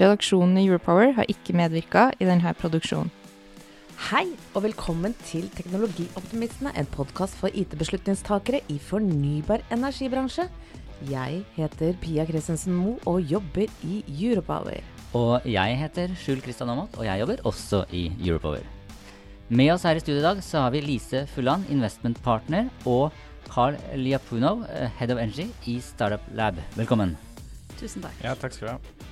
Redaksjonen i Europower har ikke medvirka i denne produksjonen. Hei, og velkommen til Teknologioptimistene, en podkast for IT-beslutningstakere i fornybar energibransje. Jeg heter Pia Christensen Moe og jobber i Europower. Og jeg heter Skjul Kristian Aamodt, og jeg jobber også i Europower. Med oss her i studio i dag så har vi Lise Fulland, investment partner, og Carl Liapunov, eh, head of energy i Startup Lab. Velkommen. Tusen takk. Ja, takk skal du ha.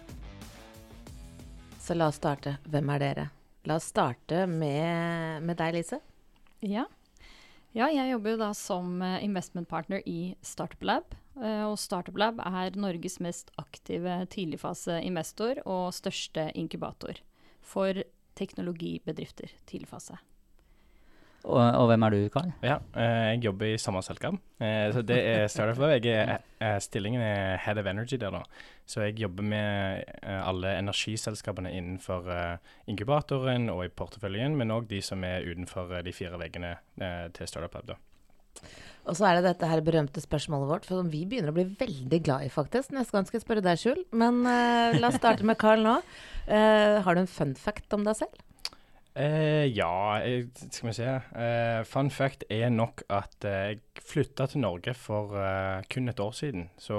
Så la oss starte. Hvem er dere? La oss starte med, med deg, Lise. Ja. ja, jeg jobber da som eh, investment partner i Startup Lab. Eh, Og Startup Lab er Norges mest aktive tidligfaseinvestor og største inkubator for teknologibedrifter tidligfase. Og, og hvem er du, Carl? Ja, eh, jeg jobber i samme selskap. Eh, så det er Startup Lab. Jeg er, eh, stillingen er Head of Energy der, da. Så jeg jobber med alle energiselskapene innenfor inkubatoren og i porteføljen, men òg de som er utenfor de fire veggene til Startup Lab, da. Og så er det dette her berømte spørsmålet vårt, for som vi begynner å bli veldig glad i, faktisk. Neste gang skal jeg spørre deg, Skjul. Men uh, la oss starte med Carl nå. Uh, har du en fun fact om deg selv? Eh, ja, jeg, skal vi se. Eh, fun fact er nok at eh, jeg flytta til Norge for eh, kun et år siden. Så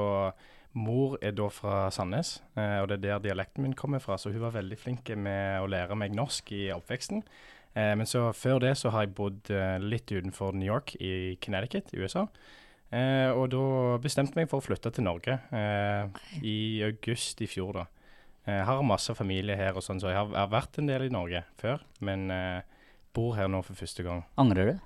mor er da fra Sandnes, eh, og det er der dialekten min kommer fra. Så hun var veldig flink med å lære meg norsk i oppveksten. Eh, men så før det så har jeg bodd eh, litt utenfor New York, i Connecticut i USA. Eh, og da bestemte jeg meg for å flytte til Norge eh, i august i fjor, da. Eh, Jeg har masse familie her, og sånn, så jeg har, jeg har vært en del i Norge før. Men eh, bor her nå for første gang. Angrer du?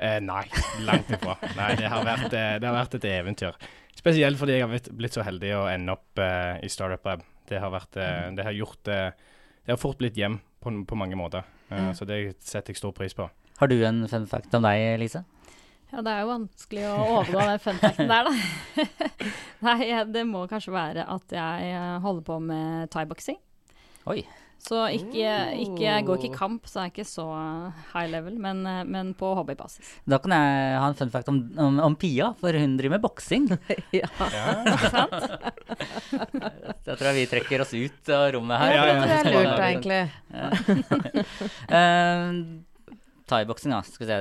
Eh, nei, langt ifra. Nei, det har, vært, eh, det har vært et eventyr. Spesielt fordi jeg har blitt, så heldig å ende opp eh, i Startup Lab. Det har, vært, eh, det har gjort eh, Det har fort blitt hjem på, på mange måter. Eh, Så det setter jeg stor pris på. Har du en fun fact om deg, Lise? Ja, det er jo vanskelig å overgå den funfacten der, da. Nei, det må kanskje være at jeg eh, holder på med thaiboksing. Oi. Så ikke, ikke, jeg går ikke i kamp, så jeg er ikke så high level, men, eh, men på hobbybasis. Da kan jeg ha en fun fact om, om, om Pia, for hun driver med boksing. ja. Da tror jeg vi trekker oss ut av rommet her. Ja, ja, Det er lurt, egentlig. uh, Thaiboksing, da. Skal vi se.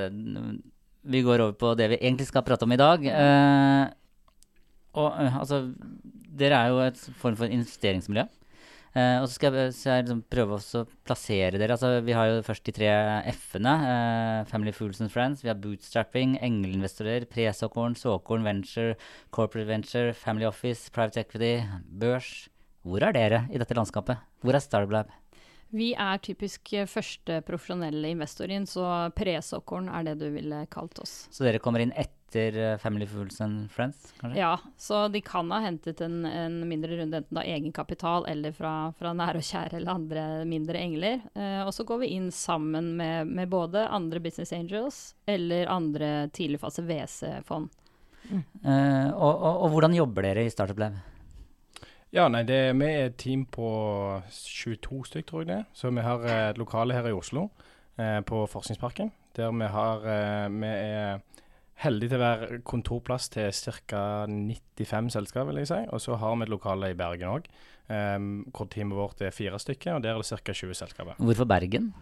Vi går over på det vi egentlig skal prate om i dag. Eh, og eh, altså Dere er jo et form for investeringsmiljø. Eh, og så skal jeg, så jeg liksom prøve å plassere dere. Altså, vi har jo først de tre F-ene. eh, Family Fools and Friends. Vi har bootstrapping, engelinvestorer, presåkorn, såkorn, venture, corporate venture, family office, private equity, børs. Hvor er dere i dette landskapet? Hvor er Starblab? Lab? Vi er typisk eh, første profesjonelle investor inn, så presåkorn er det du ville kalt oss. Så dere kommer inn etter eh, Family Fools and Friends, kanskje? Ja, så de kan ha hentet en, en mindre runde, enten av egenkapital eller fra, fra nære og kjære eller andre mindre engler. Eh, og så går vi inn sammen med, med både andre business angels eller andre tidligfase WC-fond. Eh, og, og, og hvordan jobber dere i Startup Lab? Ja, nei, det, vi er et team på 22 stykk, tror jeg det. Så vi har eh, et lokale her i Oslo, eh, på Forskningsparken. Der vi har eh, Vi er heldige til å være kontorplass til ca. 95 selskap, vil jeg si. Og så har vi et lokale i Bergen òg, eh, hvor teamet vårt er fire stykker. Og der er det ca. 20 selskaper. Hvorfor Bergen?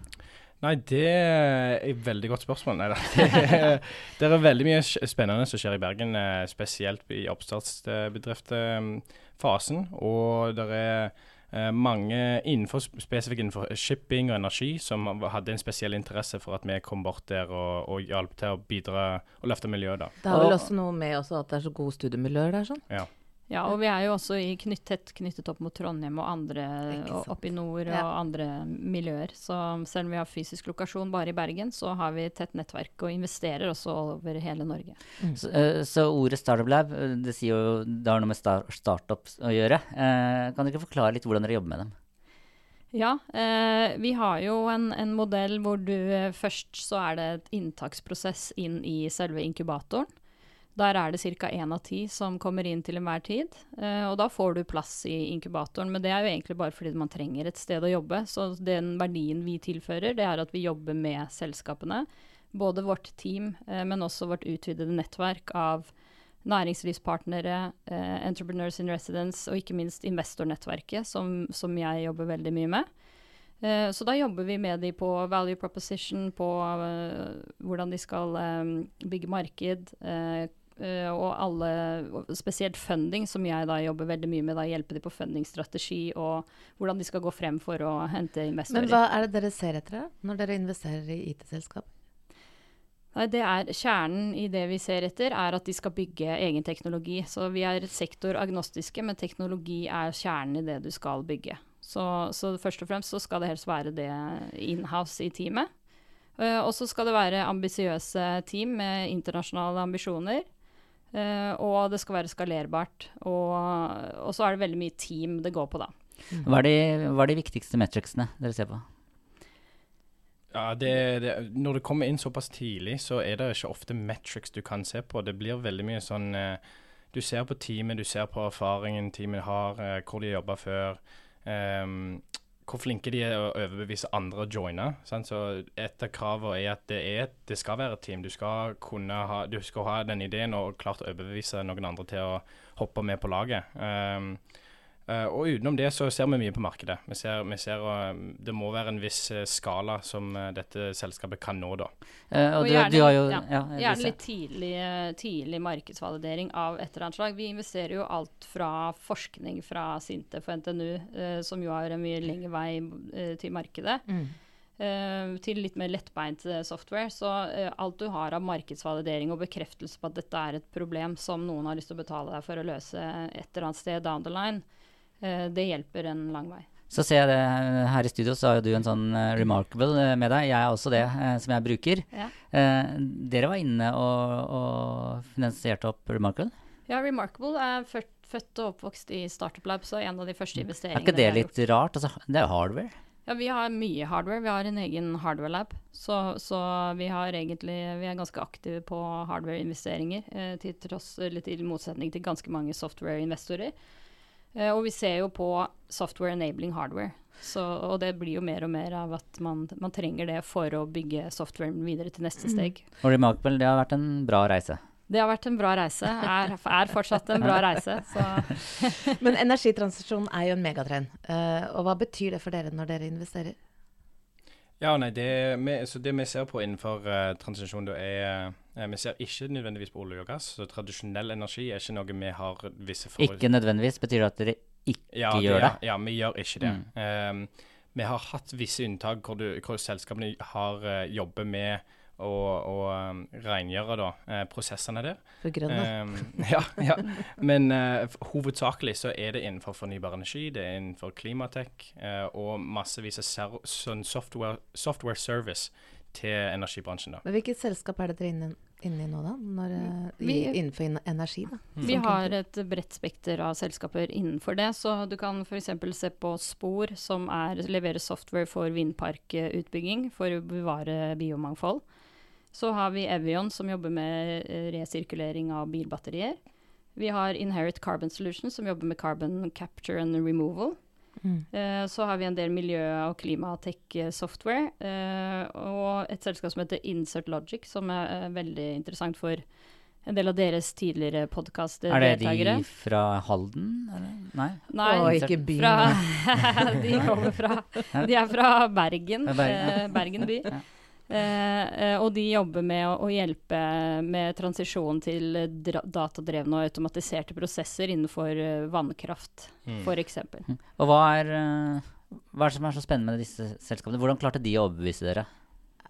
Nei, det er et veldig godt spørsmål. Nei. Det, er- det er veldig mye spennende som skjer i Bergen, eh, spesielt i oppstartsbedriftsfasen. Og det er eh, mange innenfor, spesifikt innenfor shipping og energi som hadde en spesiell interesse for at vi kom bort der og, og hjalp til å bidra og løfte miljøet. da. Det har vel også noe med også at det er så gode studiemiljøer der, sånn. Ja. Ja, og vi er jo også i knytt, tett knyttet opp mot Trondheim og andre opp og oppe i nord og Ja. andre miljøer. Så selv om vi har fysisk lokasjon bare i Bergen, så har vi tett nettverk og investerer også over hele Norge. Så, eh, så ordet Startup Lab, eh, det sier jo det har noe med star startups å gjøre. Eh, kan du ikke forklare litt hvordan dere jobber med dem? Ja, eh, vi har jo en, en modell hvor du eh, først så er det et inntaksprosess inn i selve inkubatoren. Der er det ca. én av ti som kommer inn til enhver tid. Eh, og da får du plass i inkubatoren. Men det er jo egentlig bare fordi man trenger et sted å jobbe. Så den verdien vi tilfører, det er at vi jobber med selskapene. Både vårt team, eh, men også vårt utvidede nettverk av næringslivspartnere, eh, entrepreneurs in residence og ikke minst investornettverket, som, som jeg jobber veldig mye med. Så da jobber vi med de på value proposition, på hvordan de skal bygge marked, og alle, spesielt funding, som jeg da jobber veldig mye med. da Hjelpe de på fundingstrategi og hvordan de skal gå frem for å hente investorer. Men hva er det dere ser etter da, når dere investerer i IT-selskap? Det er Kjernen i det vi ser etter, er at de skal bygge egen teknologi. Så vi er sektoragnostiske, men teknologi er kjernen i det du skal bygge. Så, så først og fremst så skal det helst være det inhouse i teamet. Eh, og så skal det være ambisiøse team med internasjonale ambisjoner. Eh, og det skal være skalerbart. Og, og så er det veldig mye team det går på, da. Hva er de, hva er de viktigste metricsene dere ser på? Ja, det, det, Når det kommer inn såpass tidlig, så er det ikke ofte metrics du kan se på. Det blir veldig mye sånn eh, Du ser på teamet, du ser på erfaringen teamet har, eh, hvor de jobba før. ehm, hvor flinke de er å overbevise andre å joine. Sant? Så Et av kravene er at det, er, det skal være et team. Du skal, ha, du skal ha den ideen og klart å overbevise noen andre til å hoppe med på laget. Eh, og utenom det så ser vi mye på markedet. Vi ser, vi ser uh, Det må være en viss eh, skala som eh, dette selskapet kan nå, da. Eh, og Og du, gjerne- du har jo ja, ja, Gjerne litt tidlig, eh, tidlig markedsvalidering av et eller annet slag. Vi investerer jo alt fra forskning fra Sintef og NTNU, eh, som jo har en mye lengre vei eh, til markedet, eh, til litt mer lettbeint eh, software. Så uh, alt du har av markedsvalidering og bekreftelse på at dette er et problem som noen har lyst til å betale deg for å løse et eller annet sted down the line, eh, det hjelper en lang vei. Så ser jeg det eh, her i studio, så har jo du en sånn eh, Remarkable eh, med deg. Jeg er også det, eh, som jeg bruker. Ja. Eh, dere var inne og, og finansierte opp Remarkable. Ja, Remarkable er født, født og oppvokst i Startup Lab, så en av de første investeringene. Er ikke det litt rart? Altså, det er jo hardware. Ja, vi har mye hardware. Vi har en egen hardware lab. Så, så vi har egentlig Vi er ganske aktive på hardware-investeringer, eh, til, til motsetning til ganske mange software-investorer. Eh, og vi ser jo på software enabling hardware. Så, og det blir jo mer og mer av at man, man trenger det for å bygge softwaren videre til neste steg. Og Remarkable, det har vært en bra reise. Det har vært en bra reise. Er, er fortsatt en bra reise. Så Men energitransisjon er jo en megatrend. Uh, og hva betyr det for dere når dere investerer? Ja, nei, det, vi, så det vi ser på innenfor uh, transisjon, da er uh, Vi ser ikke nødvendigvis på olje og gass. Så tradisjonell energi er ikke noe vi har visse forhold Ikke nødvendigvis. Betyr det at dere ikke ja, gjør det? Ja, vi gjør ikke det. Mm. Um, vi har hatt visse unntak hvor, du, hvor selskapene har uh, jobber med å, å um, rengjøre da, eh, prosessene der. For grønne? Um, ja, ja. Men uh, hovedsakelig så er det innenfor fornybar energi, det er innenfor klimatek uh, og massevis av sånn software, software service til energibransjen. da. Men hvilket selskap er det dere er inne, inne i nå, da? Når, i, Vi- innenfor in- energi, da? Vi har et bredt spekter av selskaper innenfor det. Så du kan f.eks. se på Spor, som er, leverer software for vindparkutbygging for å bevare biomangfold. Så har vi Evion, som jobber med eh, resirkulering av bilbatterier. Vi har Inherit Carbon Solutions, som jobber med carbon capture and removal. Mm. Eh, så har vi en del miljø- og klimatech-software. Eh, og et selskap som heter Insert Logic, som er eh, veldig interessant for en del av deres tidligere Er det podkast-deltakere. de fra Halden? Eller? Nei? Nei, Å, ikke byen. fra, de kommer fra De er fra Bergen, Bergen, eh, Bergen by. Ja. Eh, og de jobber med å, å hjelpe med transisjon til datadrevne og automatiserte prosesser innenfor vannkraft, mm. f.eks. Mm. Og hva er, hva er det som er så spennende med disse selskapene? Hvordan klarte de å overbevise dere?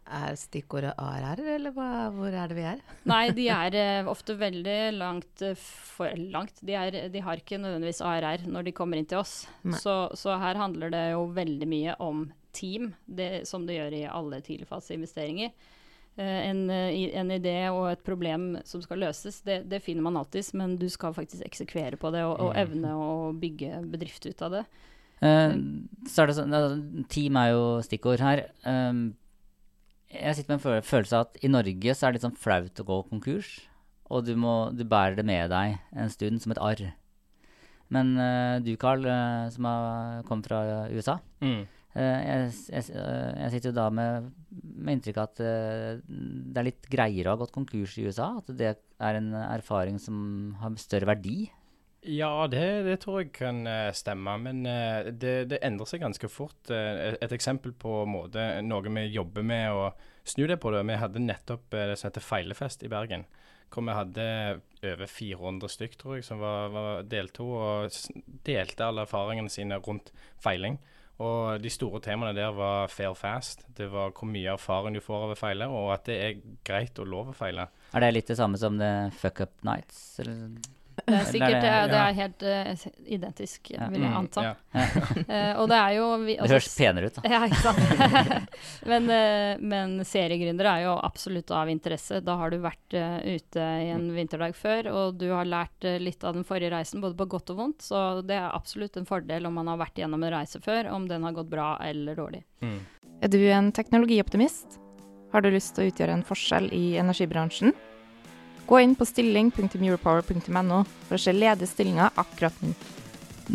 Er stikkordet ARR, eller hva, hvor er det vi er? Nei, de er uh, ofte veldig langt for langt. De, er, de, har ikke nødvendigvis ARR når de kommer inn til oss. Så, så, her handler det jo veldig mye om team, det, som det gjør i alle tidligfaseinvesteringer. Uh, en, uh, en, idé og et problem som skal løses, det, det, finner man alltids, men du skal faktisk eksekvere på det og, og mm. evne å bygge bedrift ut av det. Uh, så er det sånn, Team er jo stikkord her. Um, jeg sitter med en følelse av at i Norge så er det litt sånn flaut å gå konkurs. Og du, må, du bærer det med deg en stund som et arr. Men uh, du, Carl, uh, som har kommet fra USA mm. Eh, jeg, jeg, eh, jeg, sitter jo da med, med inntrykk av at uh, det er litt greiere å ha gått konkurs i USA. At det er en erfaring som har større verdi. Ja, det, det tror jeg kan stemme. Men det, det, endrer seg ganske fort. et eksempel på måte, noe vi jobber med å snu det på det. Vi hadde nettopp det som heter Feilefest i Bergen. Hvor vi hadde over 400 stykk, tror jeg, som var, var deltok og delte alle erfaringene sine rundt feiling. Og de store temaene der var fair fast. Det var hvor mye erfaring du får av å feile, og at det er greit og lov å feile. Er det litt det samme som The Fuck Up Nights? Eller? Det er sikkert det, er, det er helt uh, identisk, vil jeg mm, anta. Mm, ja. uh, og det er jo vi, også, Det høres penere ut, da. Ja, ikke sant. men, uh, men seriegründere er jo absolutt av interesse. Da har du vært ute i en vinterdag før, og du har lært litt av den forrige reisen, både på godt og vondt. Så det er absolutt en fordel om man har vært gjennom en reise før, om den har gått bra eller dårlig. Mm. Er du en teknologioptimist? Har du lyst til å utgjøre en forskjell i energibransjen? Gå inn på stilling.europower.no for å se ledige stillinger akkurat nå.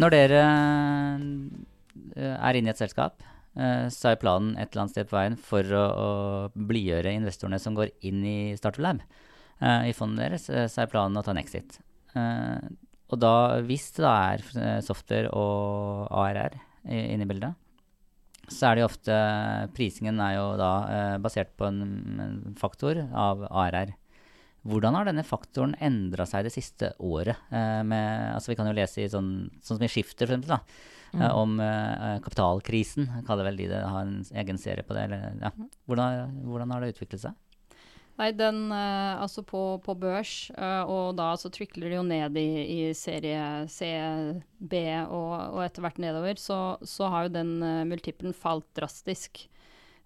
Når dere eh, er inne i et selskap, eh, så er planen et eller annet sted på veien for å, å blidgjøre investorene som går inn i Startup Lab. Eh, I fondet deres så er planen å ta en exit. Og da, hvis det da er software og ARR inne i bildet, så er det jo ofte Prisingen er jo da basert på en faktor av ARR. Hvordan har denne faktoren endra seg det siste året? Eh, med, altså vi kan jo lese i sånn, sånn som i Skifter, for eksempel, da, eh, mm. om eh, kapitalkrisen. Kaller vel de det, har en egen serie på det. Eller, ja. Mm. hvordan, hvordan, har det utviklet seg? Nei, den uh, Altså på, på børs, uh, og da så trykler det jo ned i, i serie C, B og, og etter hvert nedover, så, så har jo den multiplen falt drastisk.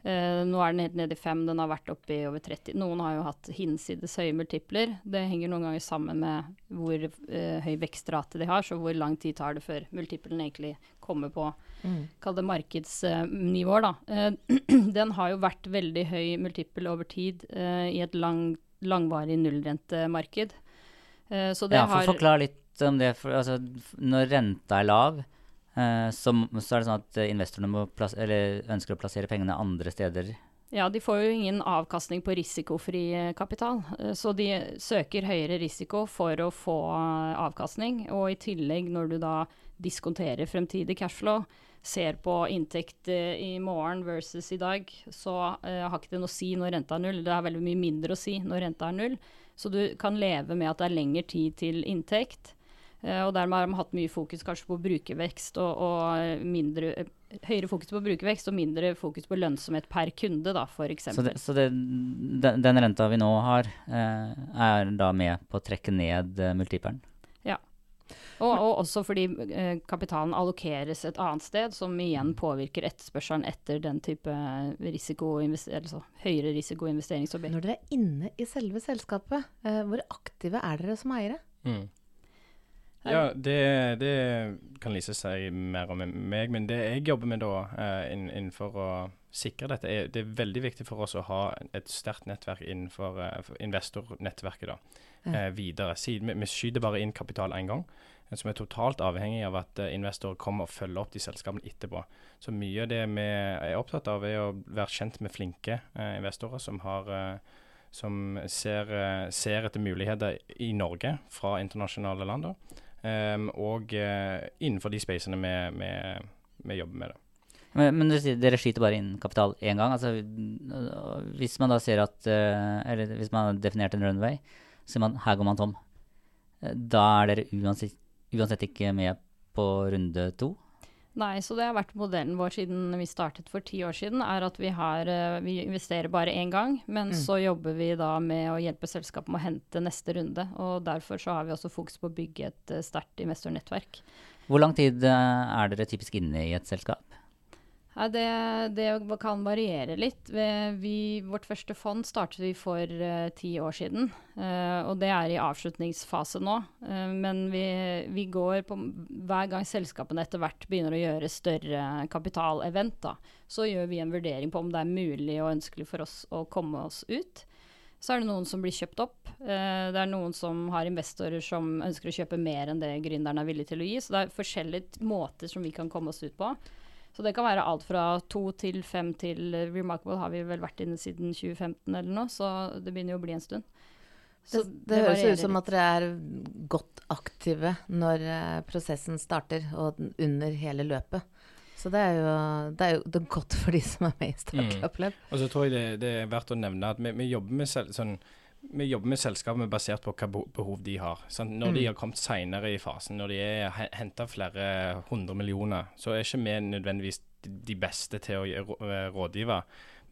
Uh, nå er den helt nede i fem, den har vært oppe i over 30. Noen har jo hatt hinsides høye multipler. Det henger noen ganger sammen med hvor uh, høy vekstrate de har, så hvor lang tid tar det før multiplen egentlig kommer på mm. kall det markedsnivåer, uh, den har jo vært veldig høy multipl over tid i et lang, langvarig nullrentemarked. så det ja, for har Forklar litt om det. For, altså, når renta er lav, så, så, er det sånn at investorene ønsker å plassere pengene andre steder. Ja, de får jo ingen avkastning på risikofri eh, kapital. Så de søker høyere risiko for å få avkastning. Og i tillegg, når du da diskonterer fremtidig cashflow, ser på inntekt i morgen versus i dag, så har ikke det noe å si når renta er null. Det er veldig mye mindre å si når renta er null. Så du kan leve med at det er lengre tid til inntekt. Eh, og dermed har de hatt mye fokus kanskje på brukervekst og, og mindre, høyere fokus på brukervekst og mindre fokus på lønnsomhet per kunde, da, f.eks. Så, det, så det, den, den, renta vi nå har, eh, er da med på å trekke ned eh, multipelen? Ja. Og, og, også fordi eh, kapitalen allokeres et annet sted, som igjen påvirker etterspørselen etter den type risiko, altså høyere risikoinvesteringsobjekt. Når dere er inne i selve selskapet, eh, hvor aktive er dere som eiere? Mm. Ja, det, det, kan Lise si mer om meg. Men det jeg jobber med da, uh, innenfor å sikre dette, er det er veldig viktig for oss å ha et sterkt nettverk innenfor uh, investornettverket da, uh, videre. Siden vi, vi, skyter bare inn kapital én gang. som er totalt avhengig av at investorer kommer og følger opp de selskapene etterpå. Så mye av det vi er opptatt av, er å være kjent med flinke investorer som har som ser, ser, etter muligheter i Norge fra internasjonale land. da. Um, og uh, innenfor de spacene vi, jobber med. det. Men, men dere skyter bare inn kapital én gang. Altså, hvis man da ser at uh, Eller hvis man har definert en runway, så man her går man tom. Eh, Da er dere uansett, uansett ikke med på runde to. Nei, så det har vært modellen vår siden vi startet for ti år siden, er at vi, har, eh, vi investerer bare én gang, men så jobber vi da med å hjelpe selskapet med å hente neste runde. Og derfor så har vi også fokus på å bygge et eh, sterkt investornettverk. Hvor lang tid øh, er dere typisk inne i et selskap? Nei, det, det kan variere litt. Vi, vårt første fond startet vi for uh, ti år siden, Uh, og det er i avslutningsfase nå. Uh, men vi, vi går på Hver gang selskapene etter hvert begynner å gjøre større kapitalevent, da, så gjør vi en vurdering på om det er mulig og ønskelig for oss å komme oss ut. Så er det noen som blir kjøpt opp. Det er noen som har investorer som ønsker å kjøpe mer enn det gründeren er villig til å gi. Så det er forskjellige måter som vi kan komme oss ut på. Så det kan være alt fra to til fem til Remarkable har vi vel vært inne siden 2015 eller noe, så det begynner jo å bli en stund. Det, det, det høres ut som at dere er godt aktive når eh, prosessen starter, og under hele løpet. Så det er jo, det er jo det er godt for de som er med i Startup Lab. Og så tror jeg det, det er verdt å nevne at vi, vi jobber med selv, sånn vi jobber med selskapene basert på hva behov de har. Sant? Når de har kommet senere i fasen, når de har henta flere hundre millioner, så er ikke vi nødvendigvis de, de beste til å eh, rådgive.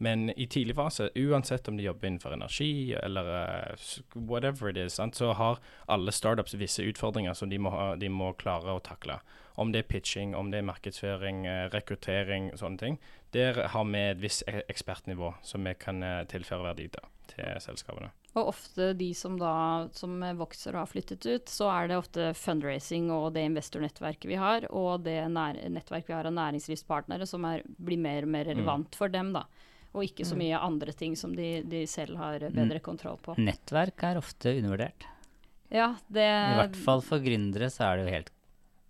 Men i tidlig fase, uansett om de jobber innenfor energi eller eh, whatever it is, sant? så har alle startups visse utfordringer som de må, ha, de må klare å takle. Om det er pitching, om det er markedsføring, eh, rekruttering og sånne ting. Der har vi et visst e- ekspertnivå som vi kan tilføre verdi til selskapene. Og ofte de som da som vokser og har flyttet ut, så er det ofte fundraising og det investornettverket vi har, og det nettverket vi har av næringslivspartnere som er, blir mer og mer relevant for dem, da. Og ikke så mye andre ting som de, de selv har bedre kontroll på. Nettverk er ofte undervurdert. Ja, det, I hvert fall for gründere så er det jo helt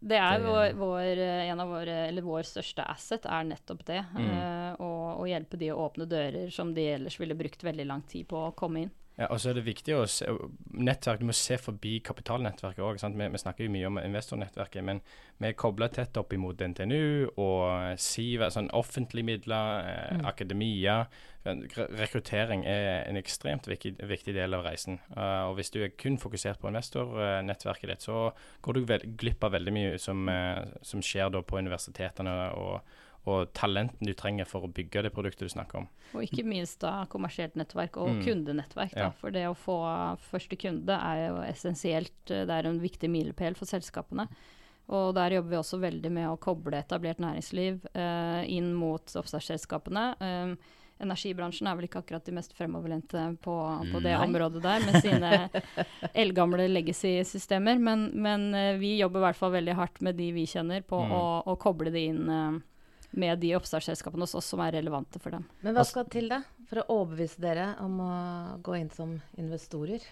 det er jo vår, vår, en av våre, eller vår største asset er nettopp det. Mm. Uh, å, å hjelpe de å åpne dører som de ellers ville brukt veldig lang tid på å komme inn. Ja, og så er det viktig å se nettverk, Du må se forbi kapitalnettverket òg. Vi, vi snakker jo mye om investornettverket, men vi er kobla tett opp imot NTNU og SIVA, sånn offentlige midler, eh, akademia. Rekruttering er en ekstremt viktig, viktig del av reisen. Uh, og Hvis du er kun fokusert på investornettverket ditt, så går du vel, glipp av veldig mye som, eh, som skjer på universitetene, og, og talenten du trenger for å bygge det produktet du snakker om. Og ikke minst da kommersielt nettverk og Mm. kundenettverk. Da. Ja. For det å få første kunde er jo essensielt. eh, Det er en viktig milepæl for selskapene. Og der jobber vi også veldig med å koble etablert næringsliv eh, inn mot oppstartsselskapene. Eh, energibransjen er vel ikke akkurat de mest fremoverlente på, på det Nei. området der, med sine eldgamle legacy-systemer. Men, men eh, vi jobber i hvert fall veldig hardt med de vi kjenner, på Mm. å, å koble det inn eh, med de oppstartsselskapene hos oss som er relevante for dem. Men hva skal til da for å overbevise dere om å gå inn som investorer?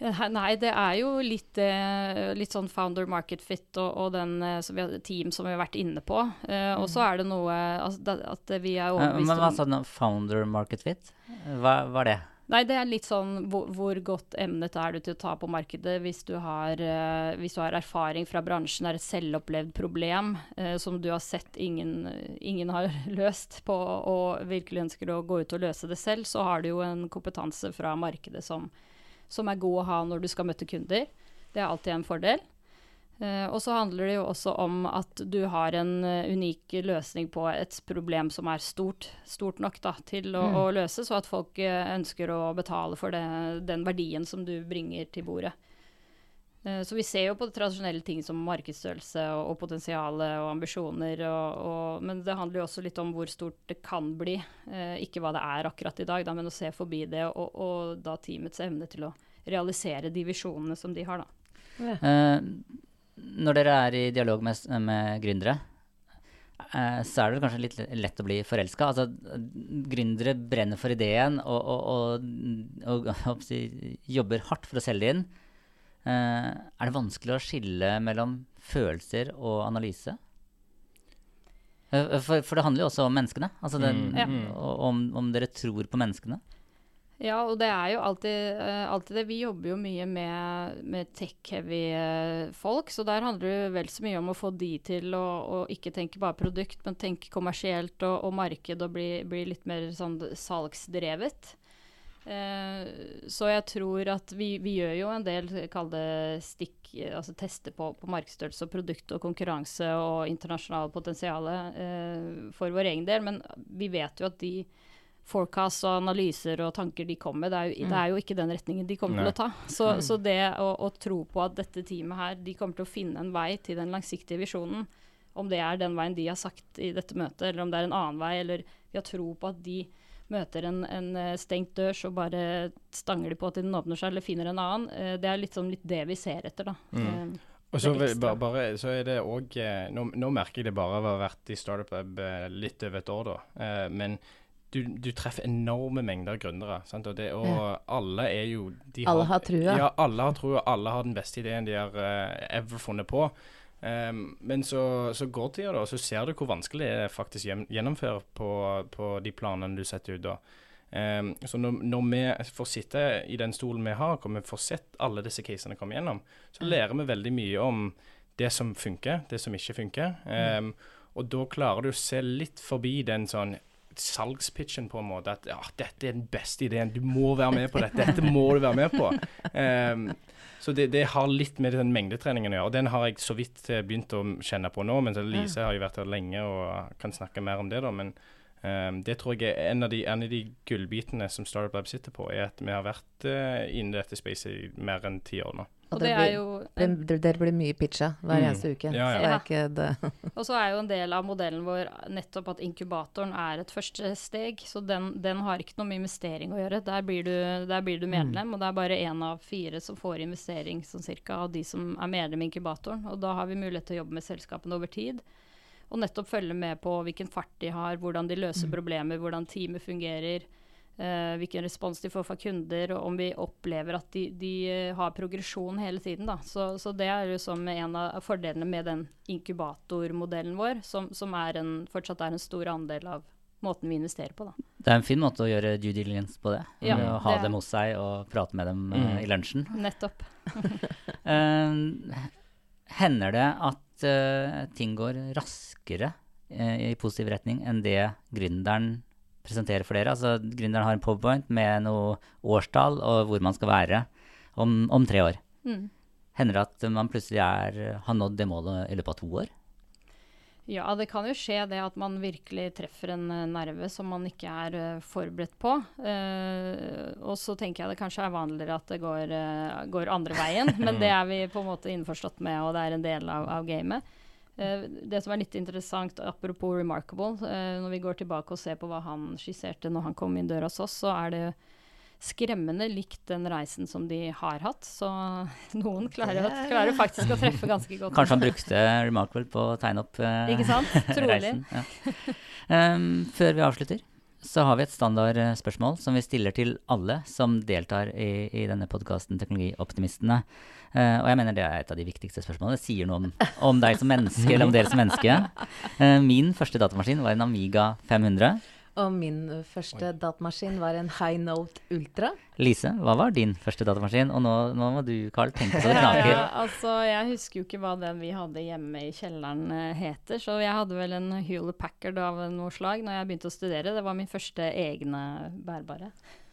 Eh, Nei, det er jo litt, eh, litt sånn founder market fit og, og den eh, som vi har, team som vi har vært inne på. Eh, Og så er det noe altså, at vi er overbevist om Men hva sa du om Founder market fit? Hva er det? Nei, det er litt sånn hvor, hvor godt emnet er du til å ta på markedet hvis du har, uh, hvis du har erfaring fra bransjen, er et selvopplevd problem uh, som du har sett ingen, ingen har løst på, og virkelig ønsker å gå ut og løse det selv, så har du jo en kompetanse fra markedet som, som er god å ha når du skal møte kunder. Det er alltid en fordel. Eh, og så handler det jo også om at du har en eh, unik løsning på et problem som er stort, stort nok da, til å, å løse, så at folk eh, ønsker å betale for det, den verdien som du bringer til bordet. Eh, så vi ser jo på tradisjonelle ting som markedsstørrelse og, og potensial og ambisjoner, og, og, men det handler jo også litt om hvor stort det kan bli. Eh, ikke hva det er akkurat i dag, da, men å se forbi det, og, og da teamets evne til å realisere de visjonene som de har. da. Eh, når dere er i dialog med, med gründere, eh, så er det kanskje litt lett å bli forelska. Altså, gründere brenner for ideen og, og, og, og, jobber hardt for å selge det inn. Eh, er det vanskelig å skille mellom følelser og analyse? Eh, For, for det handler jo også om menneskene. Altså den, Mm, Ja. om, om dere tror på menneskene. Ja, og det er jo alltid, uh, alltid det. Vi jobber jo mye med, med tech-heavy uh, folk, så der handler det vel så mye om å få de til å, å ikke tenke bare produkt, men tenke kommersielt og, og marked og bli, bli, litt mer sånn salgsdrevet. Eh, så jeg tror at vi, vi gjør jo en del, kall det stikk, altså tester på, på markedsstørrelse og produkt og konkurranse og internasjonalt potensial for vår egen del, men vi vet jo at de forecast og analyser og tanker de kommer med, det er jo, mm. det er jo ikke den retningen de kommer Nei. til å ta. Så, mm. så det å, å, tro på at dette teamet her, de kommer til å finne en vei til den langsiktige visjonen, om det er den veien de har sagt i dette møtet, eller om det er en annen vei, eller vi har tro på at de møter en, en eh, stengt dør, så bare stanger de på til den åpner seg, eller finner en annen. Uh, det er litt, sånn, litt det vi ser etter, da. Mm. Uh, og så, bare, bare, så, er det òg nå, nå, merker jeg det bare av å ha vært i Startup Web litt over et år, da. men du, du, treffer enorme mengder gründere. Sant? Og, det, og ja. alle er jo Alle har, har trua. Ja, alle har trua. Alle har den beste ideen de har uh, ever funnet på. Um, men så, så går tida, da, og så ser du hvor vanskelig det er faktisk gjennomføre på, på de planene du setter ut. da. Um, så når, når, vi får sitte i den stolen vi har, hvor vi får sett alle disse casene komme gjennom, så mm. lærer vi veldig mye om det som funker, det som ikke funker. Um, mm. Og da klarer du å se litt forbi den sånn salgspitchen på en måte. At ja, dette er den beste ideen, du må være med på dette. Dette må du være med på. Um, så det, det, har litt med den mengdetreningen å gjøre. og Den har jeg så vidt eh, begynt å kjenne på nå. Men Lise har jo vært her lenge og kan snakke mer om det. da, men Um, det tror jeg er en av de, en av de gullbitene som Startup Lab sitter på, er at vi har vært uh, inne i dette spacet i mer enn ti år nå. Og, det, det, jo, det, det, blir mye pitcha hver mm. eneste uke. Ja, ja. og så er jo en del av modellen vår nettopp at inkubatoren er et første steg. Så den, den har ikke noe med investering å gjøre. Der blir du, der blir du mm. medlem, mm. og det er bare én av fire som får investering sånn cirka, av de som er medlem i inkubatoren. Og da har vi mulighet til å jobbe med selskapene over tid. Og nettopp følge med på hvilken fart de har, hvordan de løser mm. problemer, hvordan teamet fungerer. Uh, hvilken respons de får fra kunder, og om vi opplever at de, de uh, har progresjon hele tiden. Da. Så, så det er liksom en av fordelene med den inkubatormodellen vår, som, som er en, fortsatt er en stor andel av måten vi investerer på. Da. Det er en fin måte å gjøre due diligence på det. Ja, å ha det dem hos seg og prate med dem uh, i lunsjen. Nettopp. hender det at ting går raskere i positiv retning enn det gründeren presenterer for dere. Altså, Gründeren har en powerpoint med noe årstall og hvor man skal være om, om tre år. Mm. Hender det at man plutselig er, har nådd det målet i løpet av to år? Ja, det kan jo skje det at man virkelig treffer en eh, nerve som man ikke er uh, forberedt på. Uh, og så tenker jeg det kanskje er vanligere at det går, uh, går andre veien, men det er vi på en måte innforstått med, og det er en del av, av gamet. Det som er litt interessant, apropos Remarkable, når vi går tilbake og ser på hva han skisserte når han kom inn døra hos oss, så er det skremmende likt den reisen som de har hatt. Så noen klarer, klarer faktisk å treffe ganske godt. Kanskje han brukte Remarkable på å tegne opp uh, Ikke sant? Trolig. Ja. Um, før vi avslutter, så har vi et standardspørsmål som vi stiller til alle som deltar i, i denne podkasten Teknologioptimistene. Uh, og jeg mener det er et av de viktigste spørsmålene. Det sier noe om, om deg som menneske, eller om dere som menneske. Uh, min første datamaskin var en Amiga 500. Og min første datamaskin var en High Note Ultra. Lise, hva var din første datamaskin? Og nå, nå må du, Carl, tenke så det knaker. Ja, altså, jeg husker jo ikke hva den vi hadde hjemme i kjelleren uh, heter, så jeg hadde vel en Hewlett Packard av noe slag når jeg begynte å studere. Det var min første egne bærbare.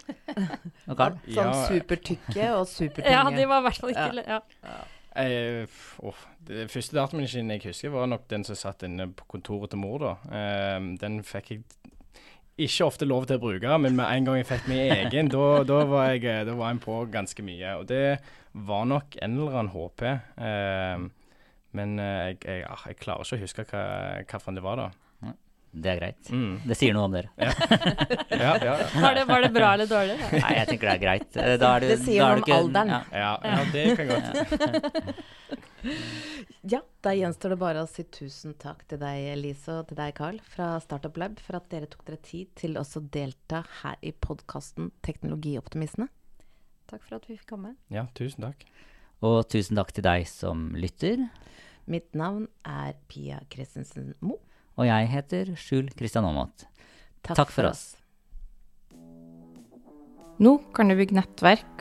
Okay. Sånn supertykke og supertunge. Ja, de var i hvert fall ikke ja. ja. Eh, oh, det første datamaskinen jeg husker, var nok den som satt inne på kontoret til mor. da. Um, den fikk jeg ikke ofte lov til å bruke, men med en gang jeg fikk min egen, da, da, var jeg, da var jeg på ganske mye. Og det var nok en eller annen HP. Eh, men eh, jeg, jeg, ah, jeg, klarer ikke å huske hva, hvilken det var, da. Det er greit. Mm. Det sier noe om dere. Ja. ja, ja, var, det, var, det, bra eller dårlig? Nei, jeg tenker det er greit. Er du, det sier noe om alderen. Ja. det kan godt. ja, da gjenstår det bare å si tusen takk til deg, Elise, og til deg, Carl, fra Startup Lab, for at dere tok dere tid til å delta her i podkasten Teknologioptimistene. Takk for at vi fikk komme. Ja, tusen takk. Og tusen takk til deg som lytter. Mitt navn er Pia Christensen Moe. Og jeg heter Skjul Kristian Aamodt. Takk, Takk, for oss. Nå kan du bygge nettverk